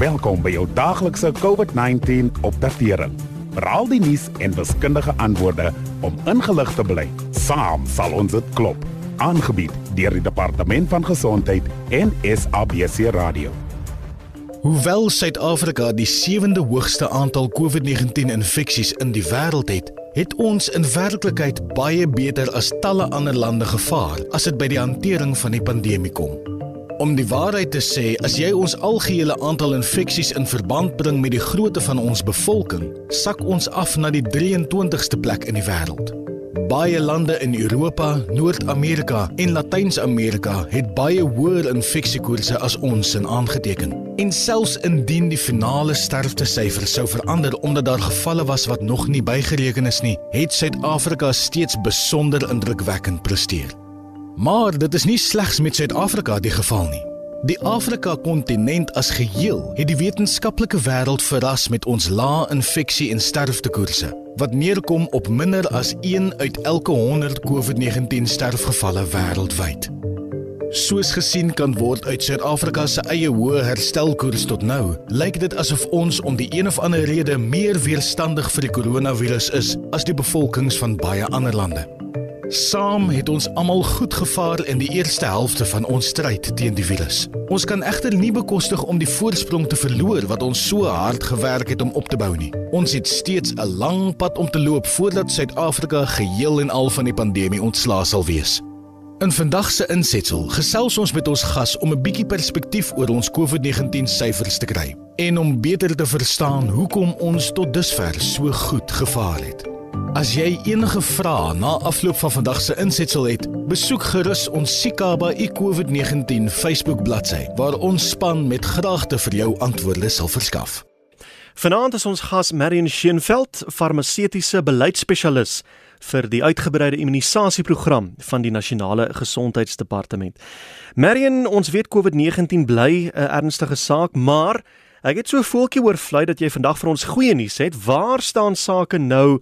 Welkom by jou daaglikse COVID-19 opdatering. Veral die nuus en wiskundige antwoorde om ingelig te bly. Saam sal ons dit klop. Aangebied deur die Departement van Gesondheid en SABC Radio. Hoewel Suid-Afrika die sewende hoogste aantal COVID-19 infeksies in die wêreld het, het ons in werklikheid baie beter as talle ander lande gevaar as dit by die hantering van die pandemie kom. Om die waarheid te sê, as jy ons algehele aantal infeksies in verband bring met die grootte van ons bevolking, sak ons af na die 23ste plek in die wêreld. Baie lande in Europa, Noord-Amerika en Latyns-Amerika het baie hoër infeksiekoerse as ons in aangeteken. En selfs indien die finale sterftesyfer sou verander omdat daar gevalle was wat nog nie bygereken is nie, het Suid-Afrika steeds besonder indrukwekkend presteer. Maar dit is nie slegs met Suid-Afrika die geval nie. Die Afrika-kontinent as geheel het die wetenskaplike wêreld verras met ons lae infeksie en sterftekoerse wat neerkom op minder as 1 uit elke 100 COVID-19 sterfgevalle wêreldwyd. Soos gesien kan word uit Suid-Afrika se eie hoë herstelkoers tot nou, lyk dit asof ons om die een of ander rede meer weerstandig vir die koronavirus is as die bevolkings van baie ander lande. Saam het ons almal goed gevaar in die eerste helfte van ons stryd teen die virus. Ons kan egter nie bekostig om die voorsprong te verloor wat ons so hard gewerk het om op te bou nie. Ons het steeds 'n lang pad om te loop voordat Suid-Afrika geheel en al van die pandemie ontslae sal wees. In vandag se insetsel gesels ons met ons gas om 'n bietjie perspektief oor ons COVID-19 syfers te kry en om beter te verstaan hoekom ons tot dusver so goed gevaar het. As jy enige vrae na afloop van vandag se insetsel het, besoek gerus ons Sikaba iCovid19 Facebook bladsy waar ons span met graagte vir jou antwoorde sal verskaf. Vanaand is ons gas Marion Scheenveld, farmaseutiese beleidsspesialis vir die uitgebreide immunisasieprogram van die Nasionale Gesondheidsdepartement. Marion, ons weet COVID-19 bly 'n ernstige saak, maar Ek het so voeltjie oorvlei dat jy vandag vir ons goeie nuus het. Waar staan sake nou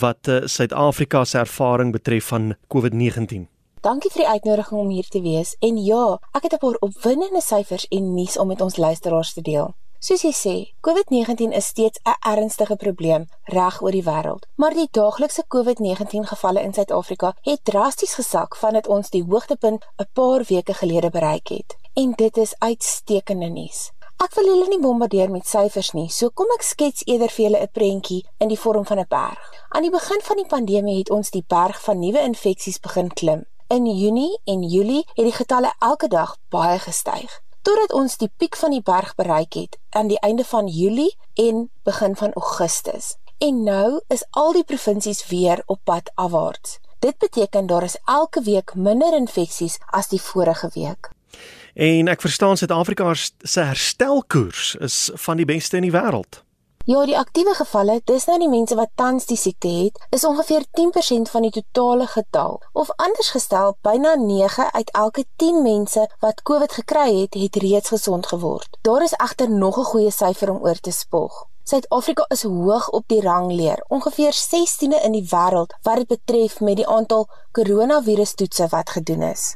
wat uh, Suid-Afrika se ervaring betref van COVID-19? Dankie vir die uitnodiging om hier te wees. En ja, ek het 'n paar opwindende syfers en nuus om met ons luisteraars te deel. Soos jy sê, COVID-19 is steeds 'n ernstige probleem reg oor die wêreld. Maar die daaglikse COVID-19 gevalle in Suid-Afrika het drasties gesak vandat ons die hoogtepunt 'n paar weke gelede bereik het. En dit is uitstekende nuus. Ek wil julle nie bombardeer met syfers nie, so kom ek skets eerder vir julle 'n prentjie in die vorm van 'n berg. Aan die begin van die pandemie het ons die berg van nuwe infeksies begin klim. In Junie en Julie het die getalle elke dag baie gestyg, totdat ons die piek van die berg bereik het aan die einde van Julie en begin van Augustus. En nou is al die provinsies weer op pad afwaarts. Dit beteken daar is elke week minder infeksies as die vorige week. En ek verstaan Suid-Afrika se herstelkoers is van die beste in die wêreld. Ja, die aktiewe gevalle, dis nou die mense wat tans die siekte het, is ongeveer 10% van die totale getal. Of anders gestel, byna 9 uit elke 10 mense wat COVID gekry het, het reeds gesond geword. Daar is egter nog 'n goeie syfer om oor te spog. Suid-Afrika is hoog op die rangleer, ongeveer 16de in die wêreld wat dit betref met die aantal koronavirustoetse wat gedoen is.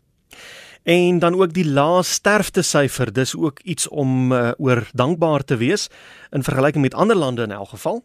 En dan ook die lae sterftesyfer, dis ook iets om uh, oor dankbaar te wees in vergelyking met ander lande in elk geval.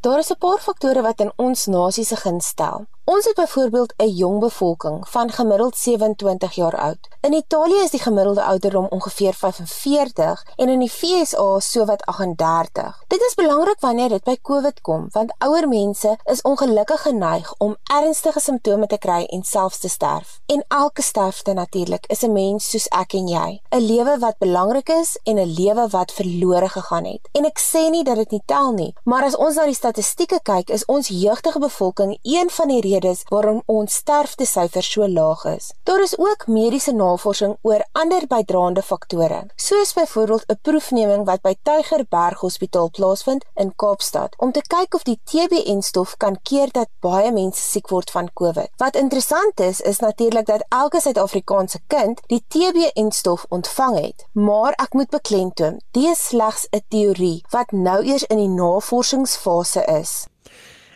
Daar is 'n paar faktore wat in ons nasie se guns stel. Ons het byvoorbeeld 'n jong bevolking van gemiddeld 27 jaar oud. In Italië is die gemiddelde ouderdom ongeveer 45 en in die VSA sowat 38. Dit is belangrik wanneer dit by COVID kom, want ouer mense is ongelukkig geneig om ernstige simptome te kry en selfs te sterf. En elke sterfte natuurlik is 'n mens soos ek en jy, 'n lewe wat belangrik is en 'n lewe wat verlore gegaan het. En ek sê nie dat dit nie tel nie, maar as ons na die statistieke kyk, is ons jeugdige bevolking een van die redes waarom ons sterftesyfer so laag is. Daar is ook mediese navorsing oor ander bydraende faktore, soos byvoorbeeld 'n proefneming wat by Tygerberg Hospitaal plaasvind in Kaapstad om te kyk of die TBN-stof kan keer dat baie mense siek word van COVID. Wat interessant is, is natuurlik dat elke Suid-Afrikaanse kind die TBN-stof ontvang het, maar ek moet beklemtoon, dit is slegs 'n teorie wat nou eers in die navorsingsfase is.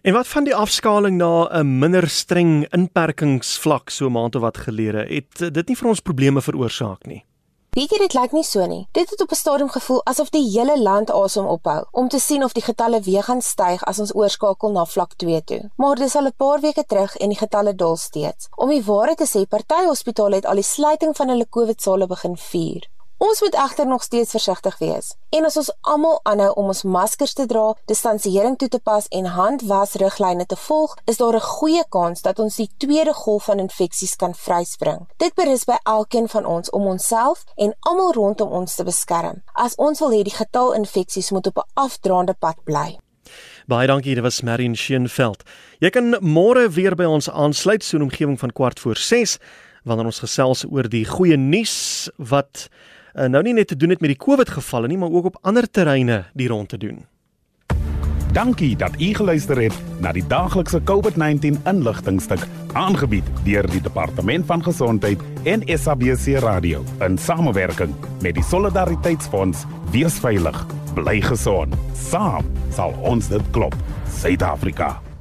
En wat van die afskaling na 'n minder streng inperkingsvlak so maande wat gelede het dit nie vir ons probleme veroorsaak nie. Weet jy dit lyk nie so nie. Dit het op 'n stadium gevoel asof die hele land asem ophou om te sien of die getalle weer gaan styg as ons oorskakel na vlak 2 toe. Maar dis al 'n paar weke terug en die getalle daal steeds. Om die waarheid te sê, party hospitale het al die sluiting van hulle COVID-sale begin vier. Ons moet egter nog steeds versigtig wees. En as ons almal aanhou om ons maskers te dra, distansiering toe te pas en handwasriglyne te volg, is daar 'n goeie kans dat ons die tweede golf van infeksies kan vryspring. Dit berus by elkeen van ons om onsself en almal rondom ons te beskerm. As ons wil hê die getal infeksies moet op 'n afdraande pad bly. Baie dankie, dit was Marion Scheenveld. Jy kan môre weer by ons aansluit so 'n omgewing van kwart voor 6 wanneer ons gesels oor die goeie nuus wat uh, nou nie net te doen het met die COVID gevalle nie, maar ook op ander terreine die rond te doen. Dankie dat u geluister het na die daglikse COVID-19 inligtingstuk aangebied deur die Departement van Gesondheid en SABC Radio in samewerking met die Solidariteitsfonds. Wees veilig, bly gesond. Saam sal ons dit klop. Suid-Afrika.